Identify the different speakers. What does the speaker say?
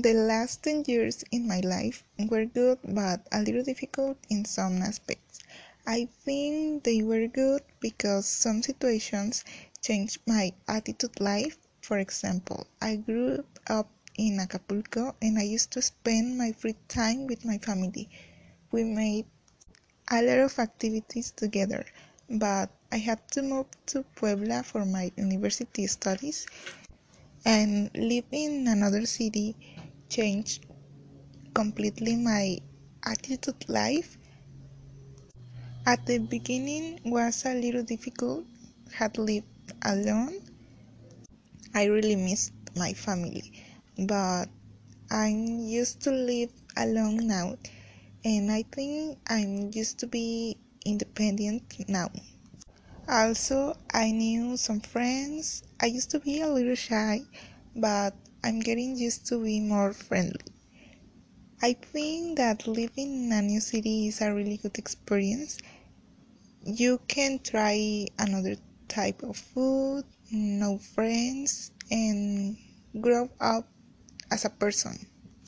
Speaker 1: The last 10 years in my life were good but a little difficult in some aspects. I think they were good because some situations changed my attitude life. For example, I grew up in Acapulco and I used to spend my free time with my family. We made a lot of activities together, but I had to move to Puebla for my university studies and live in another city changed completely my attitude life. At the beginning was a little difficult, had lived alone. I really missed my family, but I'm used to live alone now and I think I'm used to be independent now. Also, I knew some friends. I used to be a little shy, but I'm getting used to be more friendly. I think that living in a new city is a really good experience. You can try another type of food, know friends, and grow up as a person.